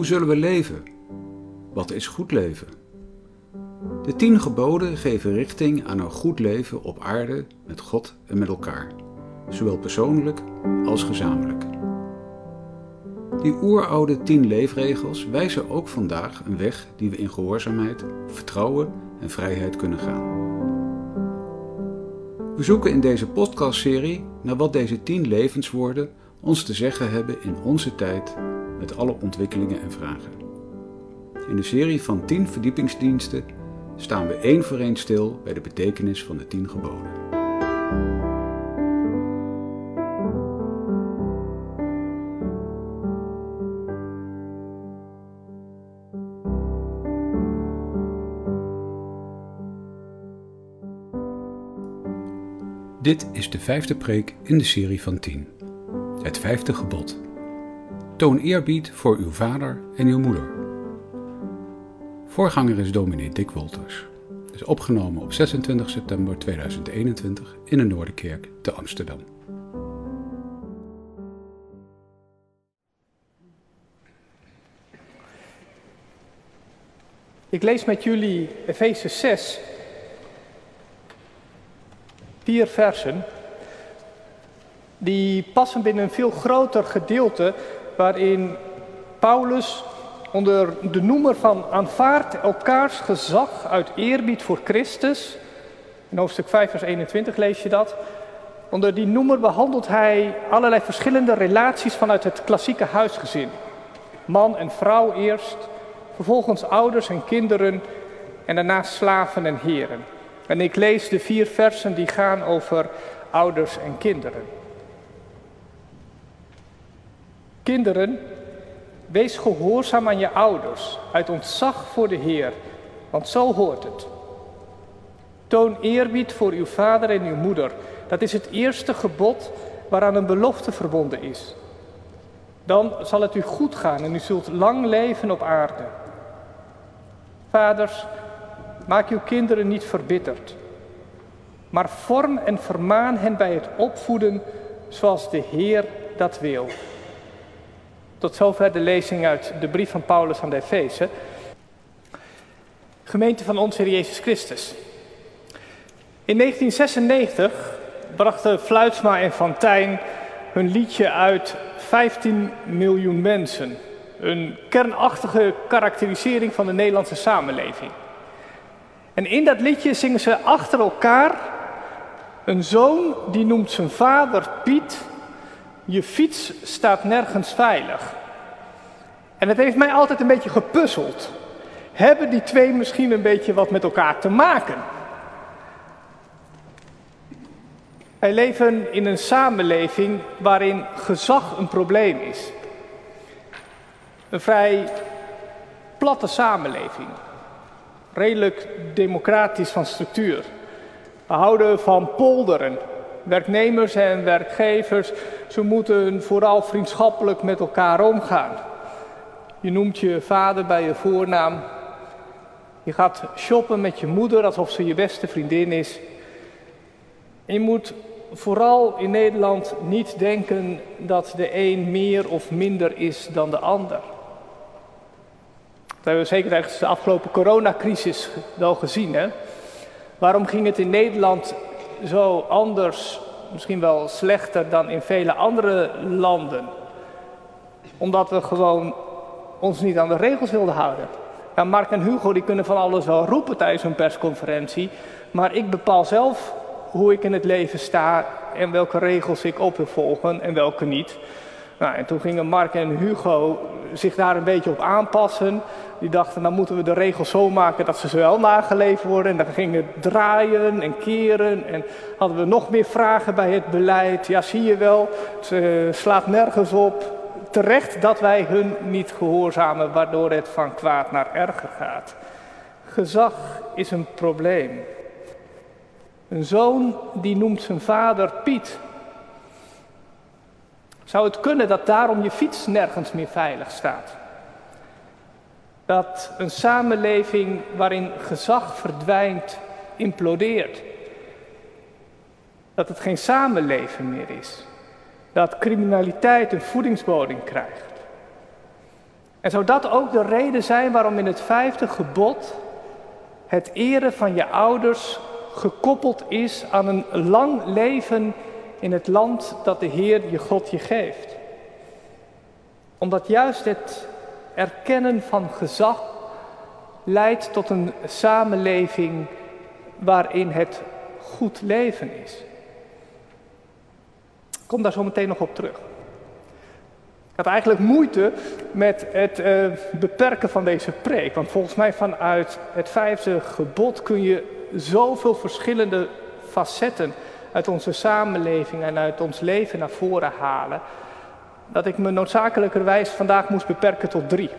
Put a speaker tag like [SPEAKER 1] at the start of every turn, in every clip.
[SPEAKER 1] Hoe zullen we leven? Wat is goed leven? De tien geboden geven richting aan een goed leven op aarde met God en met elkaar, zowel persoonlijk als gezamenlijk. Die oeroude tien leefregels wijzen ook vandaag een weg die we in gehoorzaamheid, vertrouwen en vrijheid kunnen gaan. We zoeken in deze podcastserie naar wat deze tien levenswoorden ons te zeggen hebben in onze tijd met alle ontwikkelingen en vragen. In de serie van 10 verdiepingsdiensten staan we één voor één stil bij de betekenis van de 10 geboden. Dit is de vijfde preek in de serie van 10. Het vijfde gebod. Toon eerbied voor uw vader en uw moeder. Voorganger is dominee Dick Wolters. Is opgenomen op 26 september 2021 in de Noorderkerk te Amsterdam.
[SPEAKER 2] Ik lees met jullie Efeze 6, vier versen die passen binnen een veel groter gedeelte waarin Paulus onder de noemer van aanvaard elkaars gezag uit eerbied voor Christus, in hoofdstuk 5 vers 21 lees je dat, onder die noemer behandelt hij allerlei verschillende relaties vanuit het klassieke huisgezin. Man en vrouw eerst, vervolgens ouders en kinderen en daarna slaven en heren. En ik lees de vier versen die gaan over ouders en kinderen. Kinderen, wees gehoorzaam aan je ouders uit ontzag voor de Heer, want zo hoort het. Toon eerbied voor uw vader en uw moeder. Dat is het eerste gebod waaraan een belofte verbonden is. Dan zal het u goed gaan en u zult lang leven op aarde. Vaders, maak uw kinderen niet verbitterd, maar vorm en vermaan hen bij het opvoeden zoals de Heer dat wil. Tot zover de lezing uit de brief van Paulus aan de Efeze. Gemeente van onze Heer Jezus Christus. In 1996 brachten Fluitsma en Fantijn hun liedje uit 15 miljoen mensen. Een kernachtige karakterisering van de Nederlandse samenleving. En in dat liedje zingen ze achter elkaar een zoon die noemt zijn vader Piet je fiets staat nergens veilig. En het heeft mij altijd een beetje gepuzzeld. Hebben die twee misschien een beetje wat met elkaar te maken? Wij leven in een samenleving waarin gezag een probleem is. Een vrij platte samenleving. Redelijk democratisch van structuur. We houden van polderen, werknemers en werkgevers, ze moeten vooral vriendschappelijk met elkaar omgaan. Je noemt je vader bij je voornaam. Je gaat shoppen met je moeder alsof ze je beste vriendin is. En je moet vooral in Nederland niet denken dat de een meer of minder is dan de ander. Dat hebben we zeker tijdens de afgelopen coronacrisis wel gezien. Hè? Waarom ging het in Nederland zo anders, misschien wel slechter dan in vele andere landen. Omdat we gewoon ons niet aan de regels wilden houden. Ja, Mark en Hugo die kunnen van alles wel roepen tijdens een persconferentie. Maar ik bepaal zelf hoe ik in het leven sta en welke regels ik op wil volgen en welke niet. Nou, en toen gingen Mark en Hugo zich daar een beetje op aanpassen. Die dachten, dan moeten we de regels zo maken dat ze wel nageleefd worden. En dan gingen draaien en keren. En hadden we nog meer vragen bij het beleid. Ja, zie je wel, het uh, slaat nergens op. Terecht dat wij hun niet gehoorzamen, waardoor het van kwaad naar erger gaat. Gezag is een probleem. Een zoon die noemt zijn vader Piet. Zou het kunnen dat daarom je fiets nergens meer veilig staat? Dat een samenleving waarin gezag verdwijnt, implodeert. Dat het geen samenleving meer is. Dat criminaliteit een voedingsbodem krijgt. En zou dat ook de reden zijn waarom in het vijfde gebod het eren van je ouders gekoppeld is aan een lang leven in het land dat de Heer je God je geeft? Omdat juist het erkennen van gezag leidt tot een samenleving waarin het goed leven is. Ik kom daar zo meteen nog op terug. Ik had eigenlijk moeite met het uh, beperken van deze preek. Want volgens mij vanuit het vijfde gebod kun je zoveel verschillende facetten uit onze samenleving en uit ons leven naar voren halen. Dat ik me noodzakelijkerwijs vandaag moest beperken tot drie.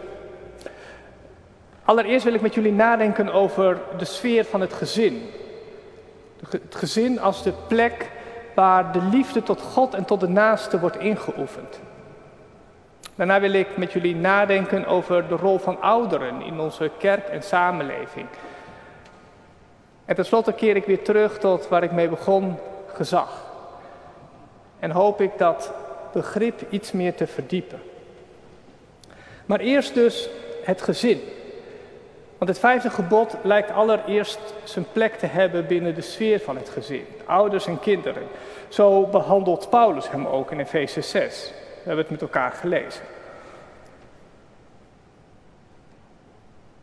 [SPEAKER 2] Allereerst wil ik met jullie nadenken over de sfeer van het gezin. Het gezin als de plek waar de liefde tot God en tot de naaste wordt ingeoefend. Daarna wil ik met jullie nadenken over de rol van ouderen in onze kerk en samenleving. En tenslotte keer ik weer terug tot waar ik mee begon, gezag. En hoop ik dat begrip iets meer te verdiepen. Maar eerst dus het gezin. Want het vijfde gebod lijkt allereerst zijn plek te hebben binnen de sfeer van het gezin. Ouders en kinderen. Zo behandelt Paulus hem ook in Efeze 6. We hebben het met elkaar gelezen.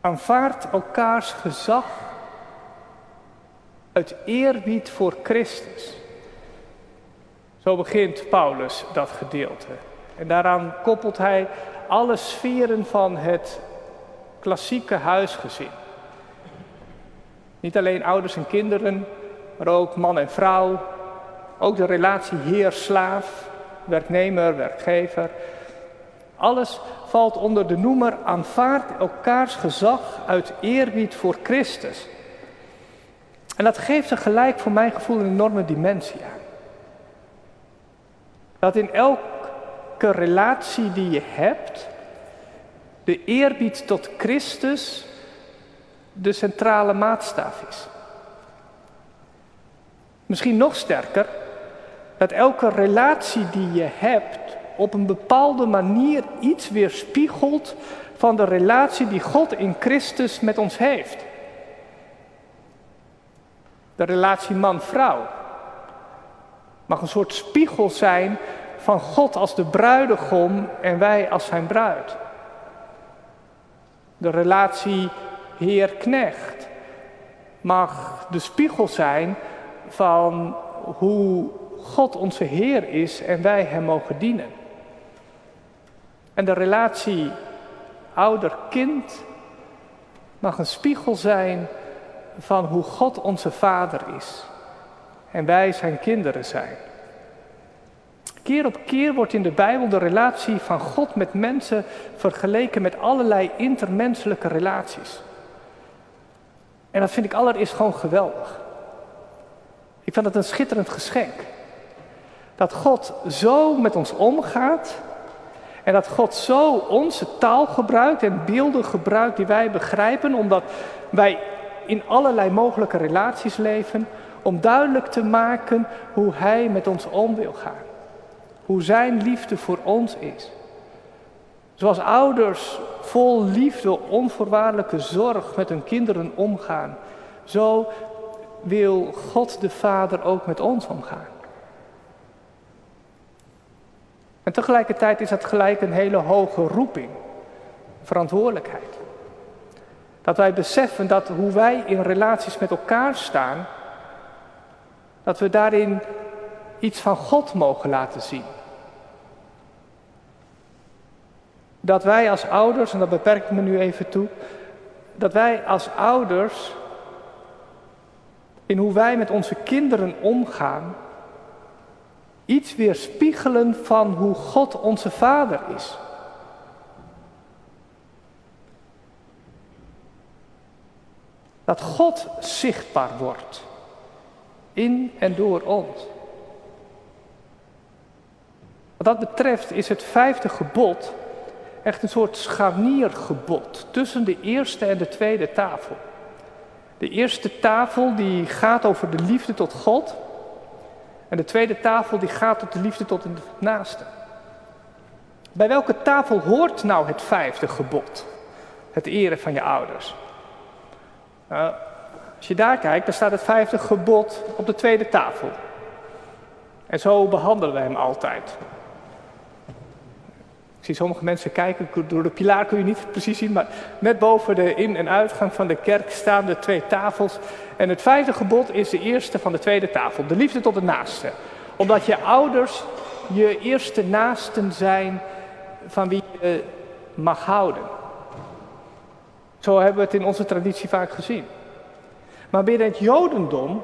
[SPEAKER 2] Aanvaard elkaars gezag uit eerbied voor Christus. Zo begint Paulus dat gedeelte. En daaraan koppelt hij alle sferen van het klassieke huisgezin. Niet alleen ouders en kinderen, maar ook man en vrouw. Ook de relatie heer-slaaf, werknemer, werkgever. Alles valt onder de noemer aanvaard elkaars gezag uit eerbied voor Christus. En dat geeft er gelijk voor mijn gevoel een enorme dimensie aan. Dat in elke relatie die je hebt, de eerbied tot Christus de centrale maatstaf is. Misschien nog sterker, dat elke relatie die je hebt op een bepaalde manier iets weerspiegelt van de relatie die God in Christus met ons heeft. De relatie man-vrouw mag een soort spiegel zijn van God als de bruidegom en wij als zijn bruid. De relatie Heer-knecht mag de spiegel zijn van hoe God onze Heer is en wij Hem mogen dienen. En de relatie ouder-kind mag een spiegel zijn van hoe God onze Vader is en wij Zijn kinderen zijn. Keer op keer wordt in de Bijbel de relatie van God met mensen vergeleken met allerlei intermenselijke relaties. En dat vind ik allereerst gewoon geweldig. Ik vind het een schitterend geschenk. Dat God zo met ons omgaat en dat God zo onze taal gebruikt en beelden gebruikt die wij begrijpen, omdat wij in allerlei mogelijke relaties leven, om duidelijk te maken hoe Hij met ons om wil gaan. Hoe Zijn liefde voor ons is. Zoals ouders vol liefde, onvoorwaardelijke zorg met hun kinderen omgaan, zo wil God de Vader ook met ons omgaan. En tegelijkertijd is dat gelijk een hele hoge roeping, verantwoordelijkheid. Dat wij beseffen dat hoe wij in relaties met elkaar staan, dat we daarin iets van God mogen laten zien. Dat wij als ouders, en dat beperk ik me nu even toe, dat wij als ouders in hoe wij met onze kinderen omgaan, iets weerspiegelen van hoe God onze Vader is. Dat God zichtbaar wordt in en door ons. Wat dat betreft is het vijfde gebod echt een soort scharniergebod tussen de eerste en de tweede tafel. De eerste tafel die gaat over de liefde tot God. En de tweede tafel die gaat op de liefde tot de naaste. Bij welke tafel hoort nou het vijfde gebod? Het eren van je ouders. Nou, als je daar kijkt, dan staat het vijfde gebod op de tweede tafel. En zo behandelen we hem altijd. Ik zie sommige mensen kijken, door de pilaar kun je niet precies zien, maar net boven de in- en uitgang van de kerk staan de twee tafels. En het vijfde gebod is de eerste van de tweede tafel, de liefde tot de naaste. Omdat je ouders je eerste naasten zijn van wie je mag houden. Zo hebben we het in onze traditie vaak gezien. Maar binnen het Jodendom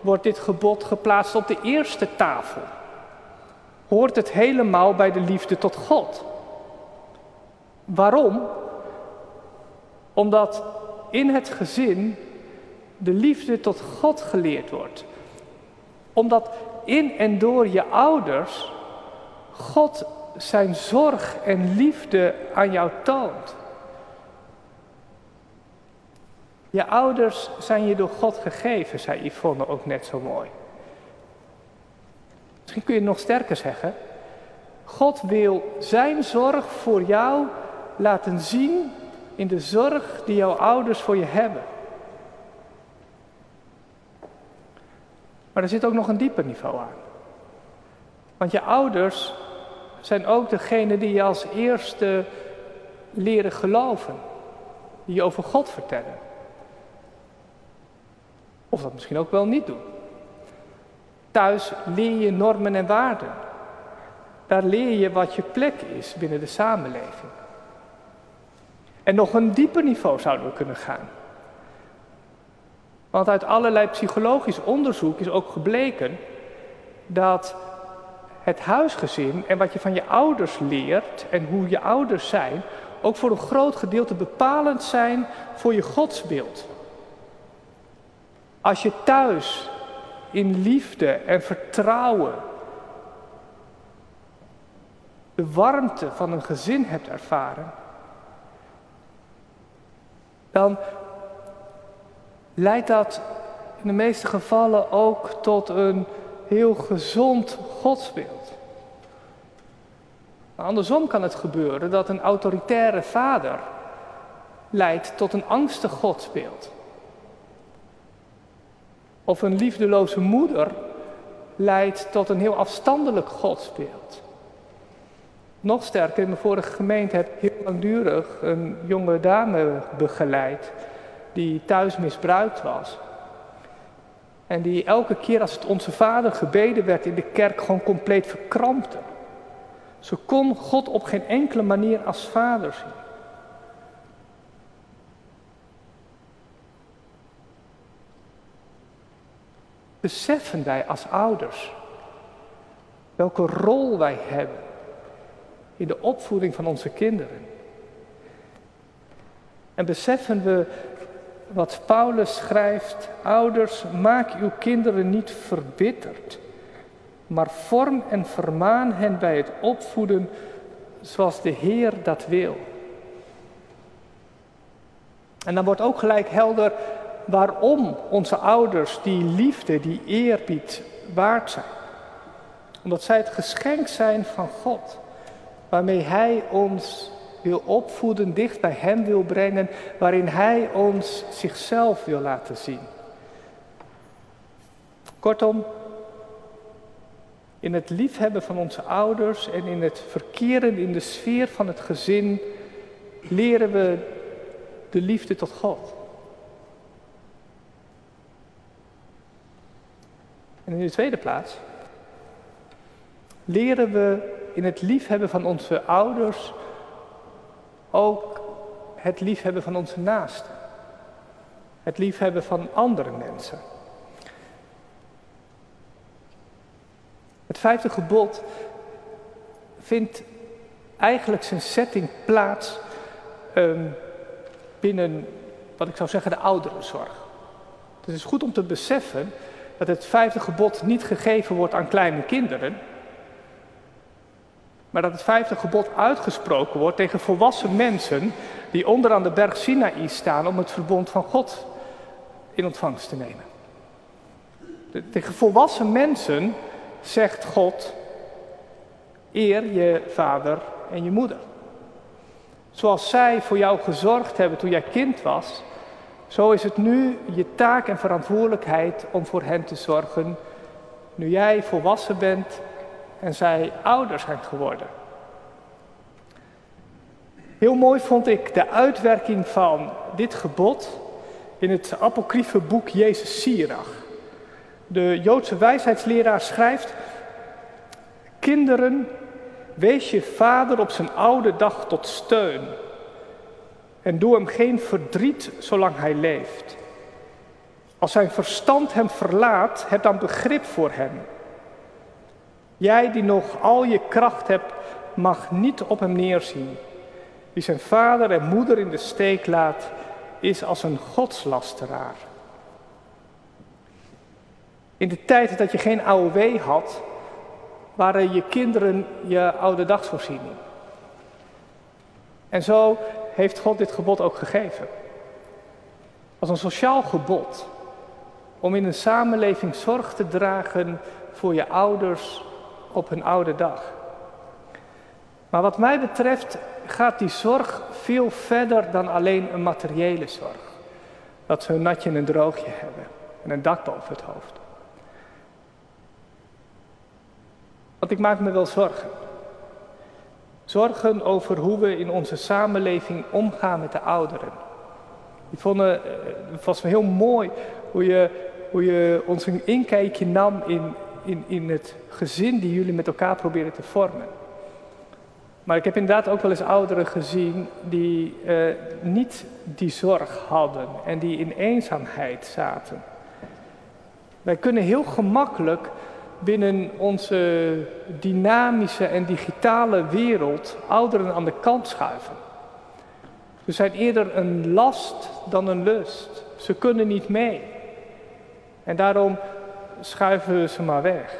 [SPEAKER 2] wordt dit gebod geplaatst op de eerste tafel. Hoort het helemaal bij de liefde tot God. Waarom? Omdat in het gezin de liefde tot God geleerd wordt. Omdat in en door je ouders God zijn zorg en liefde aan jou toont. Je ouders zijn je door God gegeven, zei Yvonne ook net zo mooi. Misschien kun je het nog sterker zeggen. God wil zijn zorg voor jou laten zien in de zorg die jouw ouders voor je hebben. Maar er zit ook nog een dieper niveau aan. Want je ouders zijn ook degene die je als eerste leren geloven, die je over God vertellen. Of dat misschien ook wel niet doen. Thuis leer je normen en waarden. Daar leer je wat je plek is binnen de samenleving. En nog een dieper niveau zouden we kunnen gaan. Want uit allerlei psychologisch onderzoek is ook gebleken dat het huisgezin en wat je van je ouders leert en hoe je ouders zijn, ook voor een groot gedeelte bepalend zijn voor je godsbeeld. Als je thuis in liefde en vertrouwen de warmte van een gezin hebt ervaren, dan leidt dat in de meeste gevallen ook tot een heel gezond godsbeeld. Andersom kan het gebeuren dat een autoritaire vader leidt tot een angstig godsbeeld. Of een liefdeloze moeder leidt tot een heel afstandelijk godsbeeld. Nog sterker, in mijn vorige gemeente heb ik heel langdurig een jonge dame begeleid die thuis misbruikt was. En die elke keer als het onze vader gebeden werd in de kerk gewoon compleet verkrampte. Ze kon God op geen enkele manier als vader zien. Beseffen wij als ouders welke rol wij hebben in de opvoeding van onze kinderen? En beseffen we wat Paulus schrijft, ouders, maak uw kinderen niet verbitterd, maar vorm en vermaan hen bij het opvoeden zoals de Heer dat wil. En dan wordt ook gelijk helder waarom onze ouders die liefde, die eerbied waard zijn. Omdat zij het geschenk zijn van God, waarmee Hij ons wil opvoeden, dicht bij Hem wil brengen, waarin Hij ons zichzelf wil laten zien. Kortom, in het liefhebben van onze ouders en in het verkeren in de sfeer van het gezin leren we de liefde tot God. En in de tweede plaats leren we in het liefhebben van onze ouders ook het liefhebben van onze naasten. Het liefhebben van andere mensen. Het vijfde gebod vindt eigenlijk zijn setting plaats um, binnen, wat ik zou zeggen, de ouderenzorg. Het is goed om te beseffen dat het vijfde gebod niet gegeven wordt aan kleine kinderen, maar dat het vijfde gebod uitgesproken wordt tegen volwassen mensen die onderaan de berg Sinaï staan om het verbond van God in ontvangst te nemen. Tegen volwassen mensen zegt God, eer je vader en je moeder. Zoals zij voor jou gezorgd hebben toen jij kind was, zo is het nu je taak en verantwoordelijkheid om voor hen te zorgen nu jij volwassen bent en zij ouder zijn geworden. Heel mooi vond ik de uitwerking van dit gebod in het apocryfe boek Jezus Sirach. De Joodse wijsheidsleraar schrijft: Kinderen, wees je vader op zijn oude dag tot steun. En doe hem geen verdriet zolang hij leeft. Als zijn verstand hem verlaat, heb dan begrip voor hem. Jij die nog al je kracht hebt, mag niet op hem neerzien. Wie zijn vader en moeder in de steek laat, is als een godslasteraar. In de tijd dat je geen AOW had, waren je kinderen je oude dagsvoorziening. En zo heeft God dit gebod ook gegeven. Als een sociaal gebod om in een samenleving zorg te dragen voor je ouders op hun oude dag. Maar wat mij betreft gaat die zorg veel verder dan alleen een materiële zorg. Dat ze een natje en een droogje hebben en een dak boven het hoofd. Want ik maak me wel zorgen. Zorgen over hoe we in onze samenleving omgaan met de ouderen. Ik vond het, het was heel mooi hoe je, hoe je ons een inkijkje nam in, in, in het gezin die jullie met elkaar proberen te vormen. Maar ik heb inderdaad ook wel eens ouderen gezien die uh, niet die zorg hadden en die in eenzaamheid zaten. Wij kunnen heel gemakkelijk binnen onze dynamische en digitale wereld ouderen aan de kant schuiven. Ze zijn eerder een last dan een lust. Ze kunnen niet mee. En daarom schuiven we ze maar weg.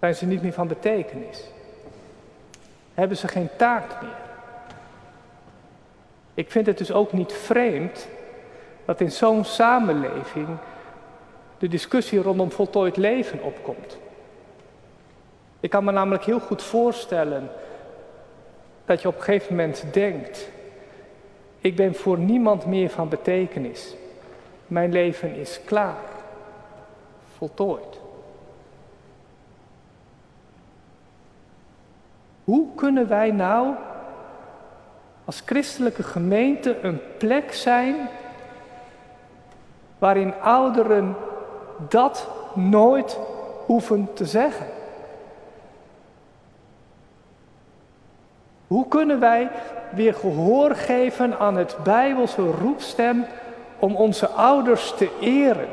[SPEAKER 2] Zijn ze niet meer van betekenis? Hebben ze geen taak meer? Ik vind het dus ook niet vreemd dat in zo'n samenleving de discussie rondom voltooid leven opkomt. Ik kan me namelijk heel goed voorstellen dat je op een gegeven moment denkt, ik ben voor niemand meer van betekenis. Mijn leven is klaar, voltooid. Hoe kunnen wij nou als christelijke gemeente een plek zijn waarin ouderen dat nooit hoeven te zeggen? Hoe kunnen wij weer gehoor geven aan het Bijbelse roepstem om onze ouders te eren?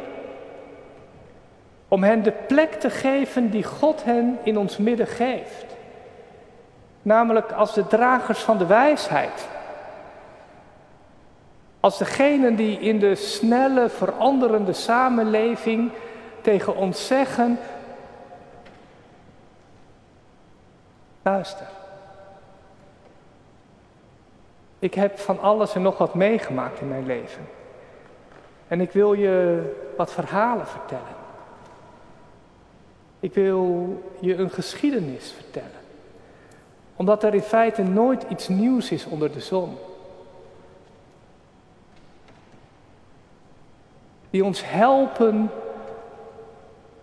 [SPEAKER 2] Om hen de plek te geven die God hen in ons midden geeft. Namelijk als de dragers van de wijsheid. Als degenen die in de snelle, veranderende samenleving tegen ons zeggen: luister. Ik heb van alles en nog wat meegemaakt in mijn leven. En ik wil je wat verhalen vertellen. Ik wil je een geschiedenis vertellen. Omdat er in feite nooit iets nieuws is onder de zon. Die ons helpen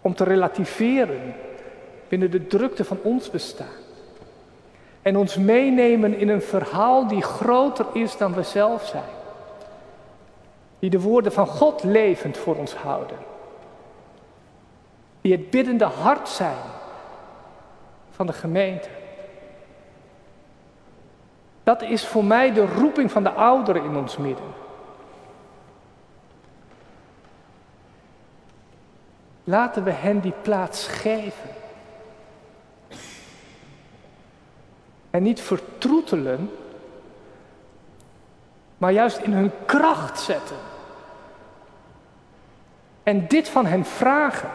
[SPEAKER 2] om te relativeren binnen de drukte van ons bestaan. En ons meenemen in een verhaal die groter is dan we zelf zijn. Die de woorden van God levend voor ons houden. Die het biddende hart zijn van de gemeente. Dat is voor mij de roeping van de ouderen in ons midden. Laten we hen die plaats geven. En niet vertroetelen, maar juist in hun kracht zetten. En dit van hen vragen.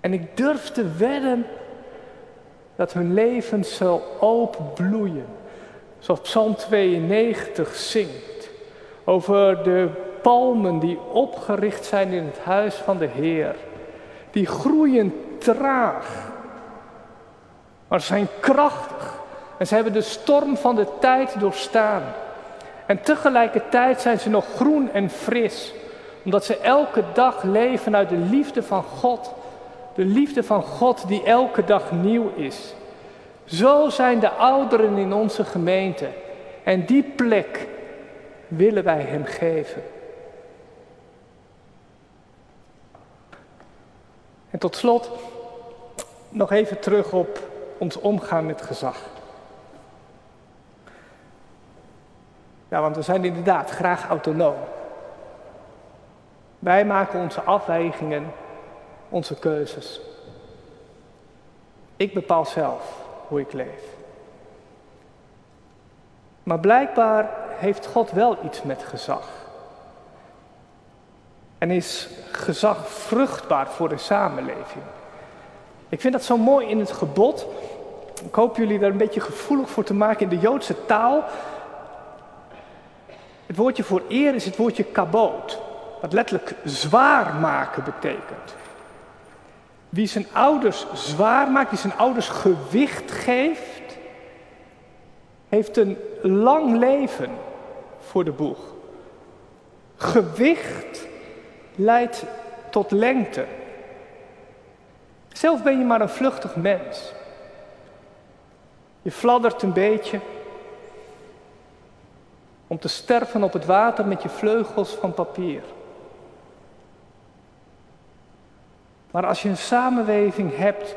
[SPEAKER 2] En ik durf te wedden dat hun leven zal openbloeien. Zoals Psalm 92 zingt. Over de palmen die opgericht zijn in het huis van de Heer. Die groeien traag Maar ze zijn krachtig en ze hebben de storm van de tijd doorstaan. En tegelijkertijd zijn ze nog groen en fris, omdat ze elke dag leven uit de liefde van God. De liefde van God die elke dag nieuw is. Zo zijn de ouderen in onze gemeente. En die plek willen wij hem geven. En tot slot nog even terug op ons omgaan met gezag. Ja, want we zijn inderdaad graag autonoom. Wij maken onze afwegingen, onze keuzes. Ik bepaal zelf hoe ik leef. Maar blijkbaar heeft God wel iets met gezag. En is gezag vruchtbaar voor de samenleving. Ik vind dat zo mooi in het gebod. Ik hoop jullie daar een beetje gevoelig voor te maken in de Joodse taal. Het woordje voor eer is het woordje kaboot, wat letterlijk zwaar maken betekent. Wie zijn ouders zwaar maakt, wie zijn ouders gewicht geeft, heeft een lang leven voor de boeg. Gewicht leidt tot lengte. Zelf ben je maar een vluchtig mens. Je fladdert een beetje om te sterven op het water met je vleugels van papier. Maar als je een samenleving hebt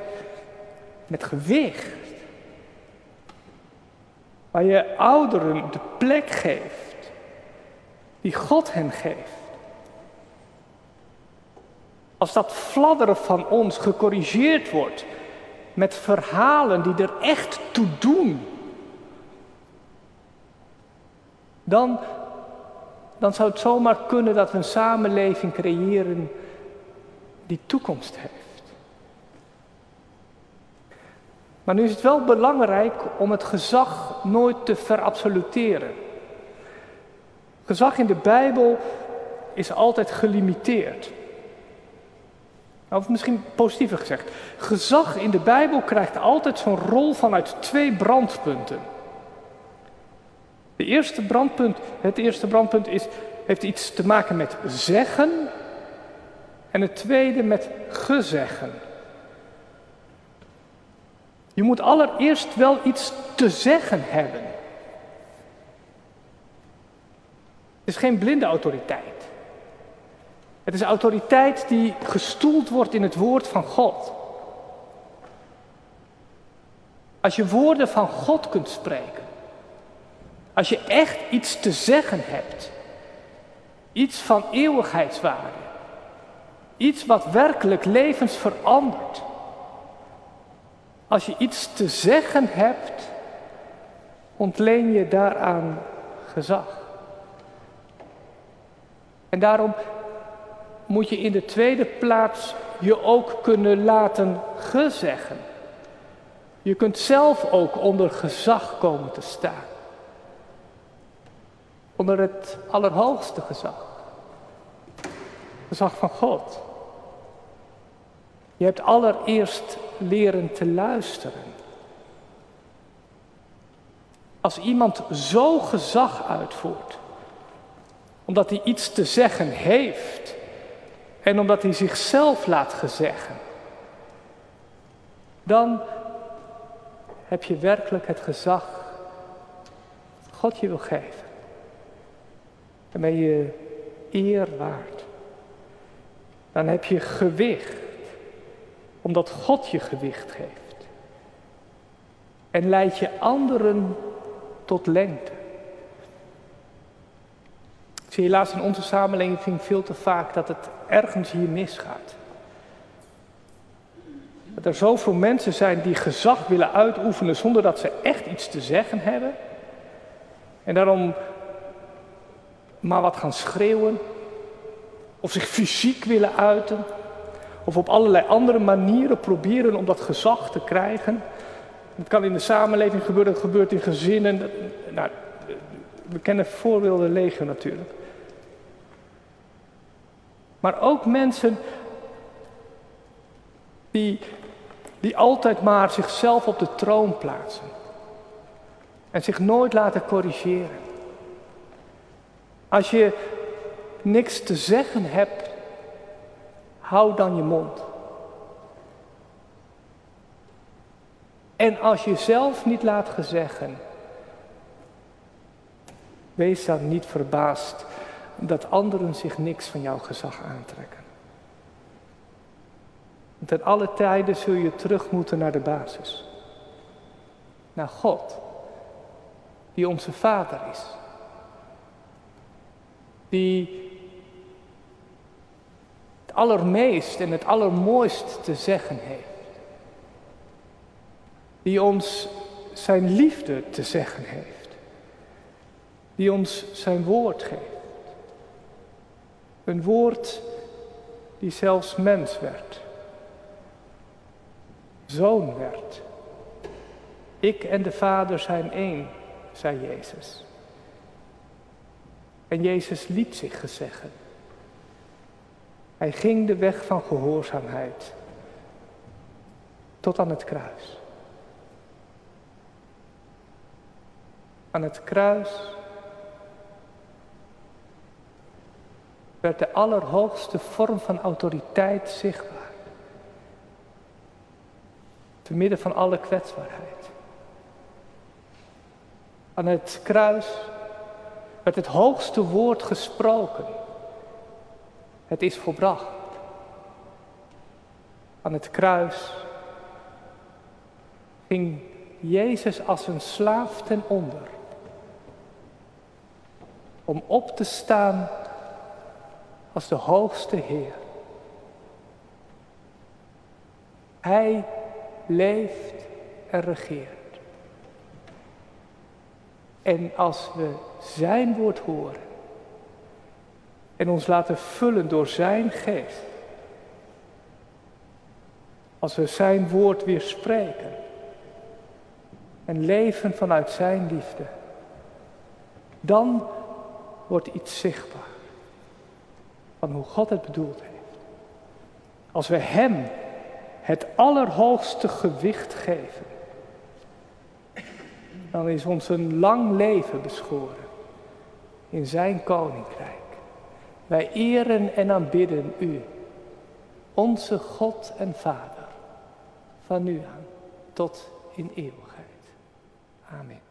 [SPEAKER 2] met gewicht, waar je ouderen de plek geeft die God hen geeft, als dat fladderen van ons gecorrigeerd wordt met verhalen die er echt toe doen, dan, dan zou het zomaar kunnen dat we een samenleving creëren die toekomst heeft. Maar nu is het wel belangrijk om het gezag nooit te verabsoluteren. Gezag in de Bijbel is altijd gelimiteerd. Of misschien positiever gezegd. Gezag in de Bijbel krijgt altijd zo'n rol vanuit twee brandpunten. De eerste brandpunt, het eerste brandpunt is, heeft iets te maken met zeggen. En het tweede met gezeggen. Je moet allereerst wel iets te zeggen hebben. Het is geen blinde autoriteit. Het is autoriteit die gestoeld wordt in het woord van God. Als je woorden van God kunt spreken, als je echt iets te zeggen hebt, iets van eeuwigheidswaarde, iets wat werkelijk levens verandert. Als je iets te zeggen hebt, ontleen je daaraan gezag. En daarom moet je in de tweede plaats je ook kunnen laten gezeggen. Je kunt zelf ook onder gezag komen te staan. Onder het allerhoogste gezag. Gezag van God. Je hebt allereerst leren te luisteren. Als iemand zo gezag uitvoert, omdat hij iets te zeggen heeft en omdat hij zichzelf laat gezeggen, dan heb je werkelijk het gezag dat God je wil geven. Dan ben je eer waard. Dan heb je gewicht, omdat God je gewicht geeft. En leid je anderen tot lengte. Zie helaas in onze samenleving veel te vaak dat het ergens hier misgaat. Dat er zoveel mensen zijn die gezag willen uitoefenen zonder dat ze echt iets te zeggen hebben. En daarom maar wat gaan schreeuwen. Of zich fysiek willen uiten. Of op allerlei andere manieren proberen om dat gezag te krijgen. Het kan in de samenleving gebeuren, het gebeurt in gezinnen. Nou, we kennen voorbeelden legio natuurlijk. Maar ook mensen die Die altijd maar zichzelf op de troon plaatsen. En zich nooit laten corrigeren. Als je niks te zeggen hebt, hou dan je mond. En als je zelf niet laat gezeggen, wees dan niet verbaasd dat anderen zich niks van jouw gezag aantrekken. Ten alle tijden zul je terug moeten naar de basis. Naar God, die onze Vader is. Die het allermeest en het allermooist te zeggen heeft. Die ons zijn liefde te zeggen heeft. Die ons zijn woord geeft. Een woord die zelfs mens werd. Zoon werd. Ik en de Vader zijn één, zei Jezus. En Jezus liet zich gezeggen. Hij ging de weg van gehoorzaamheid tot aan het kruis. Aan het kruis werd de allerhoogste vorm van autoriteit zichtbaar. Te midden van alle kwetsbaarheid. Aan het kruis werd het hoogste woord gesproken. Het is volbracht. Aan het kruis ging Jezus als een slaaf ten onder. Om op te staan als de hoogste Heer. Hij leeft en regeert. En als we Zijn woord horen en ons laten vullen door Zijn geest, als we Zijn woord weer spreken en leven vanuit Zijn liefde, dan wordt iets zichtbaar van hoe God het bedoeld heeft. Als we Hem het allerhoogste gewicht geven, dan is ons een lang leven beschoren in Zijn koninkrijk. Wij eren en aanbidden U, onze God en Vader, van nu aan tot in eeuwigheid. Amen.